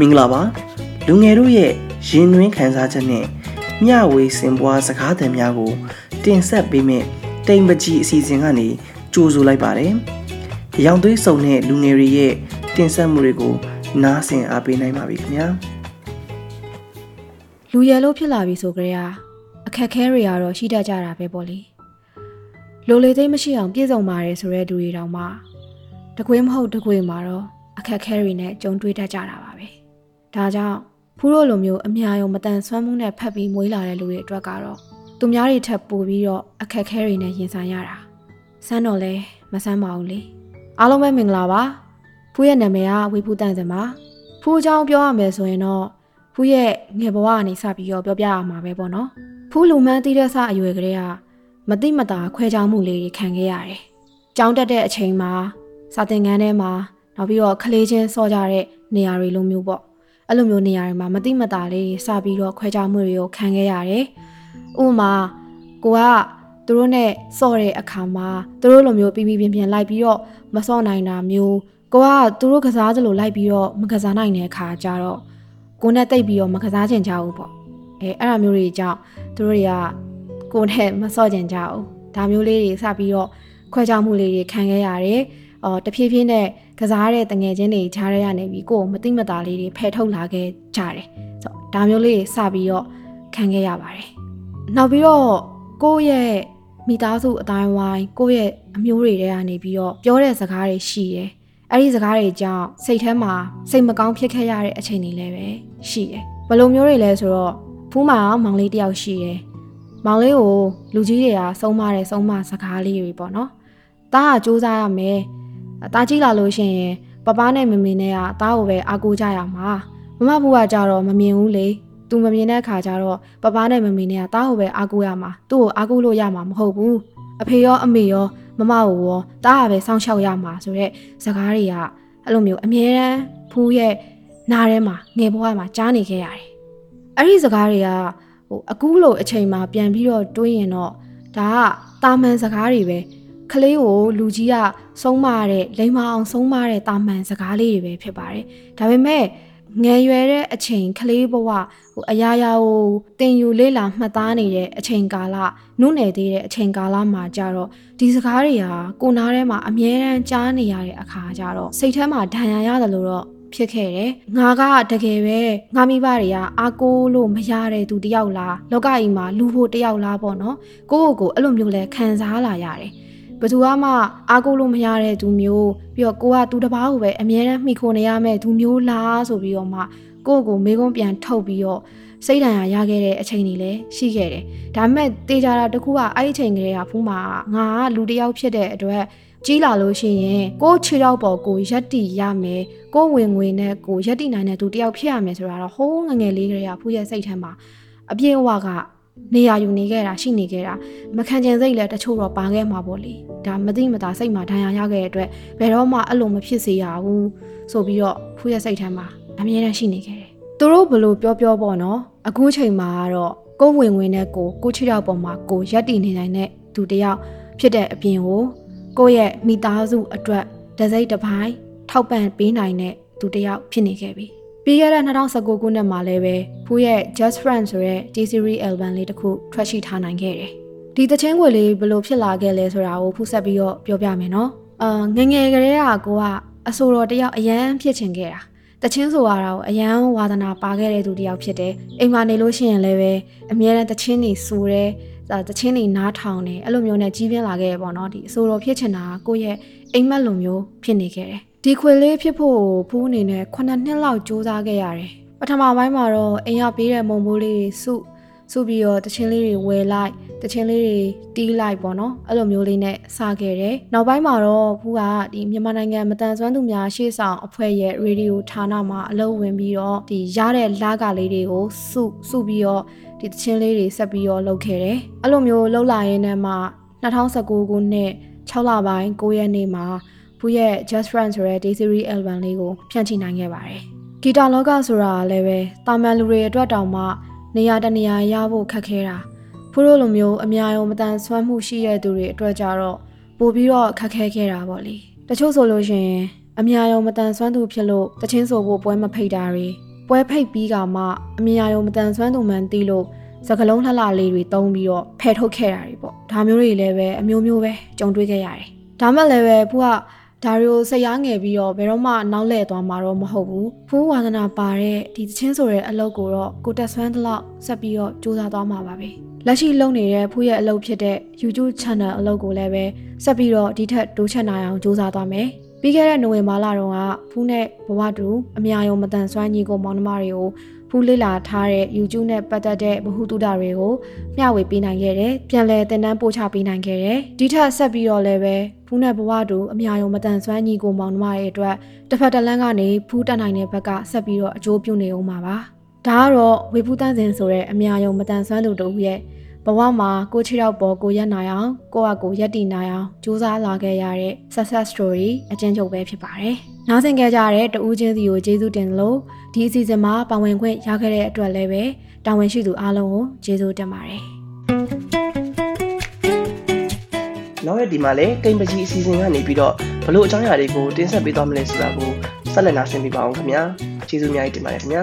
မင်္ဂလာပါလူငယ်တို့ရဲ့ရင်နှွေးခံစားချက်နဲ့မျှဝေစင်ပွားစကားသံများကို တင်ဆက်ပေးမယ့်တိမ်ပကြီးအစီအစဉ်ကနေကြိုဆိုလိုက်ပါတယ်။ရောင်သွေးစုံတဲ့လူငယ်တွေရဲ့တင်ဆက်မှုတွေကိုနားဆင်အားပေးနိုင်ပါပြီခင်ဗျာ။လူရယ်လို့ဖြစ်လာပြီဆိုကြရာအခက်ခဲတွေကတော့ရှိတတ်ကြတာပဲပေါ့လေ။လိုလေသိမရှိအောင်ပြည့်စုံပါတယ်ဆိုတဲ့သူတွေတောင်မှတကွေးမဟုတ်တကွေးမှာတော့အခက်ခဲတွေနဲ့ကြုံတွေ့တတ်ကြတာပါပဲ။ ဒါကြောင့်ဖူးတို့လိုမျိုးအများယုံမတန်ဆွမ်းမှုနဲ့ဖက်ပြီးမွေးလာတဲ့လူတွေအတွက်ကတော့သူများတွေထပ်ပို့ပြီးတော့အခက်ခဲတွေနဲ့ရင်ဆိုင်ရတာ။စမ်းတော့လဲမစမ်းပါဘူးလေ။အားလုံးပဲမင်္ဂလာပါ။ဖူးရဲ့နာမည်ကဝေဖူးတန်စင်ပါ။ဖူးအကြောင်းပြောရမယ်ဆိုရင်တော့ဖူးရဲ့ငယ်ဘဝကနေစပြီးတော့ပြောပြရမှာပဲပေါ့နော်။ဖူးလူမှန်းသိတဲ့စအရွယ်ကလေးကမတိမတာခွဲခြားမှုလေးတွေခံခဲ့ရတယ်။ကြောင်းတက်တဲ့အချိန်မှာစာသင်ခန်းထဲမှာနောက်ပြီးတော့ခလေးချင်းစောကြတဲ့နေရာတွေလိုမျိုးပေါ့ အဲ့လိုမျိုးနေရာတွေမှာမတိမတာလေးစပြီးတော့ခွဲခြားမှုတွေကိုခံခဲ့ရတယ်ဥပမာကိုကသူတို့နဲ့စော့တဲ့အခါမှာသူတို့လိုမျိုးပြီးပြီးပြင်းပြင်းလိုက်ပြီးတော့မစော့နိုင်တာမျိုးကိုကသူတို့ကစားသလိုလိုက်ပြီးတော့မကစားနိုင်တဲ့အခါကျတော့ကိုနဲ့တိတ်ပြီးတော့မကစားချင်ကြဘူးပေါ့အဲအဲ့ဒါမျိုးတွေကြောင့်သူတို့တွေကကိုနဲ့မစော့ချင်ကြဘူးဒါမျိုးလေးတွေစပြီးတော့ခွဲခြားမှုလေးတွေခံခဲ့ရတယ်အော်တဖြည်းဖြည်းနဲ့ ကစားတဲ့တငယ်ချင်းတွေခြားရရနေပြီးကိုယ်မသိမတာလေးတွေဖယ်ထုတ်လာခဲ့ကြတယ်ဆိုတော့ဒါမျိုးလေးစပြီးတော့ခံခဲ့ရပါတယ်နောက်ပြီးတော့ကိုယ့်ရဲ့မိသားစုအတိုင်းဝိုင်းကိုယ့်ရဲ့အမျိုးတွေထဲကနေပြီးတော့ပြောတဲ့စကားတွေရှိတယ်အဲ့ဒီစကားတွေကြောင့်စိတ်ထဲမှာစိတ်မကောင်းဖြစ်ခဲ့ရတဲ့အချိန်တွေလည်းပဲရှိတယ်ဘယ်လိုမျိုးတွေလဲဆိုတော့ဖူးမာမောင်လေးတယောက်ရှိတယ်မောင်လေးကိုလူကြီးတွေကဆုံးမတဲ့ဆုံးမစကားလေးတွေပေါ့နော်။တားကစူးစမ်းရမယ်။ တားကြည့်လာလို့ရှိရင်ပပနဲ့မမေနဲ့ကတားကိုပဲအားကိုးကြရမှာ။မမဘူးကကြတော့မမြင်ဘူးလေ။သူမမြင်တဲ့အခါကျတော့ပပနဲ့မမေနဲ့ကတားကိုပဲအားကိုးရမှာ။သူ့ကိုအားကိုးလို့ရမှာမဟုတ်ဘူး။အဖေရောအမေရောမမကိုရောတားကပဲစောင့်ရှောက်ရမှာဆိုတဲ့စကားတွေကအဲ့လိုမျိုးအမြဲတမ်းဖူးရဲ့နားထဲမှာငယ်ဘဝမှာကြားနေခဲ့ရတယ်။အဲ့ဒီစကားတွေကဟိုအခုလိုအချိန်မှာပြန်ပြီးတော့တွေးရင်တော့ဒါကတာမန်စကားတွေပဲ ကလေးကိုလူကြီးကဆုံးမတဲ့လိမ္မာအောင်ဆုံးမတဲ့တာမန်စကားလေးတွေပဲဖြစ်ပါတယ်ဒါပေမဲ့ငယ်ရွယ်တဲ့အချိန်ကလေးဘဝဟိုအရာရာကိုတင်ယူလေးလာမှတ်သားနေတဲ့အချိန်ကာလနုနယ်သေးတဲ့အချိန်ကာလမှာကြတော့ဒီစကားတွေဟာကိုနားထဲမှာအမြဲတမ်းကြားနေရတဲ့အခါကြတော့စိတ်ထဲမှာဒဏ်ရာရတယ်လို့တော့ဖြစ်ခဲ့တယ်။ငါကတကယ်ပဲငါမိဘတွေကအားကိုးလို့မရတဲ့သူတယောက်လားလောကကြီးမှာလူဖို့တယောက်လားပေါ့နော်။ကိုယ့်ကိုယ်ကိုအဲ့လိုမျိုးလဲခံစားလာရတယ်။ ဘသူမှအားကိုးလို့မရတဲ့သူမျိုးပြီးတော့ကိုကသူတစ်ပါးကိုပဲအမြဲတမ်းမှီခိုနေရမယ့်သူမျိုးလားဆိုပြီးတော့မှကိုယ့်ကိုမေကုန်းပြန်ထုတ်ပြီးတော့စိတ်ဓာတ်ရရခဲ့တဲ့အချိန်တွေလည်းရှိခဲ့တယ်။ဒါပေမဲ့တေချာတာတခုကအဲ့ဒီအချိန်ကလေးကဖူးမှာငါကလူတစ်ယောက်ဖြစ်တဲ့အတွက်ကြီးလာလို့ရှိရင်ကိုခြေတော့ပေါ်ကိုရက်တီရမယ်ကိုဝင်ငွေနဲ့ကိုရက်တီနိုင်တဲ့သူတယောက်ဖြစ်ရမယ်ဆိုတာတော့ဟိုးငငယ်လေးကလေးကဖူးရဲ့စိတ်ထဲမှာအပြည့်အဝက နေရာယူနေခဲ့တာရှိနေခဲ့တာမခံကျင်စိတ်လည်းတချို့တော့ပါခဲ့မှာပေါ့လေဒါမသိမသာစိတ်မှာဒဏ်ရာရခဲ့တဲ့အတွက်ဘယ်တော့မှအဲ့လိုမဖြစ်စေရဘူးဆိုပြီးတော့ဖူးရဲ့စိတ်ထဲမှာအမြဲတမ်းရှိနေခဲ့တယ်သူတို့ဘလို့ပြောပြောပေါ့နော်အခုချိန်မှာကတော့ကိုဝင်ဝင်နဲ့ကိုကိုချီတော့ပေါ်မှာကိုရက်တည်နေနိုင်တဲ့သူတယောက်ဖြစ်တဲ့အပြင်ကိုကိုရဲ့မိသားစုအတွက်ဒစိတ်တစ်ပိုင်းထောက်ပံ့ပေးနိုင်တဲ့သူတယောက်ဖြစ်နေခဲ့ပြီ ပြီးခဲ့တဲ့2019ခုနှစ်မှာလည်းပဲဖူးရဲ့ Just Friends ဆိုတဲ့ T-series album လေးတစ်ခုထွက်ရှိထားနိုင်ခဲ့တယ်။ဒီတချင်းခွေလေးဘယ်လိုဖြစ်လာခဲ့လဲဆိုတာကိုဖူးဆက်ပြီးတော့ပြောပြမယ်နော်။အာငငယ်ကလေးကကိုကအဆိုတော်တယောက်အရန်ဖြစ်ချင်ခဲ့တာ။တချင်းဆိုရတာကိုအရန်ဝါသနာပါခဲ့တဲ့သူတယောက်ဖြစ်တယ်။အိမ်မှာနေလို့ရှိရင်လည်းပဲအမြဲတမ်းတချင်းနေဆိုတယ်။တချင်းနေနားထောင်တယ်အဲ့လိုမျိုးနဲ့ကြီးပြင်းလာခဲ့ပေါ့နော်ဒီအဆိုတော်ဖြစ်ချင်တာကိုရဲ့အိမ်မက်လိုမျိုးဖြစ်နေခဲ့တယ် ဒီခွေလေးဖြစ်ဖို့ဖူးအနေနဲ့9နှစ်လောက်စူးစမ်းခဲ့ရတယ်ပထမပိုင်းမှာတော့အိမ်ရပေးတဲ့မုံဘိုးလေးတွေစုစုပြီးတော့တချင်းလေးတွေဝယ်လိုက်တချင်းလေးတွေတီးလိုက်ပေါ့နော်အဲ့လိုမျိုးလေးနဲ့စခဲ့တယ်နောက်ပိုင်းမှာတော့ဖူးကဒီမြန်မာနိုင်ငံမတန်ဆွမ်းသူများရှေ့ဆောင်အဖွဲ့ရဲ့ရေဒီယိုဌာနမှာအလုပ်ဝင်ပြီးတော့ဒီရတဲ့လာကလေးတွေကိုစုစုပြီးတော့ဒီတချင်းလေးတွေဆက်ပြီးတော့လုပ်ခဲ့တယ်အဲ့လိုမျိုးလှုပ်လာရင်းနဲ့မှ2019ခုနှစ်6လပိုင်း9ရက်နေ့မှာ ဖူးရဲ့ Just Friends ဆိုတဲ့ Day Series album လေးကိုဖြန့်ချိနိုင်ခဲ့ပါတယ်။ဂီတာလောကဆိုတာလည်းပဲတာမန်လူတွေအတွက်တောင်မှနေရာတနေရာရဖို့ခက်ခဲတာဖူးတို့လိုမျိုးအများရောမတန်ဆွမ်းမှုရှိတဲ့သူတွေအတွက်ကြတော့ပို့ပြီးတော့ခက်ခဲခဲ့တာပေါ့လေ။တချို့ဆိုလို့ရှိရင်အများရောမတန်ဆွမ်းသူဖြစ်လို့တချင်းဆိုဖို့ပွဲမဖိတ်တာတွေပွဲဖိတ်ပြီးကမှအမြင်အယုံမတန်ဆွမ်းသူမှန်တီးလို့စကလုံးလှလှလေးတွေတုံးပြီးတော့ဖယ်ထုတ်ခဲ့တာတွေပေါ့ဒါမျိုးတွေလည်းပဲအမျိုးမျိုးပဲကြုံတွေ့ခဲ့ရတယ်ဒါမှလည်းပဲဖူးက ဒါရီကိုစိတ်အားငယ်ပြီးတော့ဘယ်တော့မှနောက်လှည့်သွားမှာတော့မဟုတ်ဘူးဖူးဝါသနာပါတဲ့ဒီသချင်းဆိုတဲ့အလုပ်ကိုတော့ကိုတက်ဆွမ်းတလောက်ဆက်ပြီးတော့စူးစမ်းသွားမှာပါပဲလက်ရှိလုပ်နေတဲ့ဖူးရဲ့အလုပ်ဖြစ်တဲ့ YouTube Channel အလုပ်ကိုလည်းပဲဆက်ပြီးတော့ဒီထက်တိုးချက်နိုင်အောင်စူးစမ်းသွားမယ်ပြီးခဲ့တဲ့နိုဝင်ဘာလတုန်းကဖူးနဲ့ဘဝတူအများယုံမတန်ဆွမ်းညီကိုမောင်နှမတွေကို ဖူးလေ့လာထားတဲ့ YouTube နဲ့ပတ်သက်တဲ့ဗဟုသုတတွေကိုမျှဝေပေးနိုင်ခဲ့တယ်။ပြန်လည်သင်တန်းပို့ချပေးနိုင်ခဲ့တယ်။ဒီထက်ဆက်ပြီးတော့လည်းပဲဖူးနဲ့ဘဝတူအများယုံမတန်ဆွမ်းညီကိုမောင်နှမတွေအတွက်တစ်ဖက်တစ်လမ်းကနေဖူးတက်နိုင်တဲ့ဘက်ကဆက်ပြီးတော့အကျိုးပြုနေအောင်ပါပါ။ဒါကတော့ဝေဖူးတန်းစင်ဆိုတဲ့အများယုံမတန်ဆွမ်းသူတို့ရဲ့ဘဝမှာကိုချီတော့ပေါ်ကိုရက်နိုင်အောင်ကိုယ့်အကိုရက်တည်နိုင်အောင်ကြိုးစားလာခဲ့ရတဲ့ success story အကျဉ်းချုပ်ပဲဖြစ်ပါတယ်။ နားဆင်ခဲ့ကြတဲ့တဦးချင်းစီကိုကျေးဇူးတင်လို့ဒီအစီအစဉ်မှာပါဝင်ခွင့်ရခဲ့တဲ့အတွက်လည်းပဲတာဝန်ရှိသူအားလုံးကိုကျေးဇူးတင်ပါတယ်။နောက်ရက်ဒီမှာလည်းတိမ်ပကြီးအစီအစဉ်ကနေပြီးတော့ဘလို့အကြောင်းအရာတွေကိုတင်ဆက်ပေးသွားမလဲဆိုတာကိုဆက်လက်နားဆင်ပေးပါအောင်ခင်ဗျာကျေးဇူးအများကြီးတင်ပါတယ်ခင်ဗျာ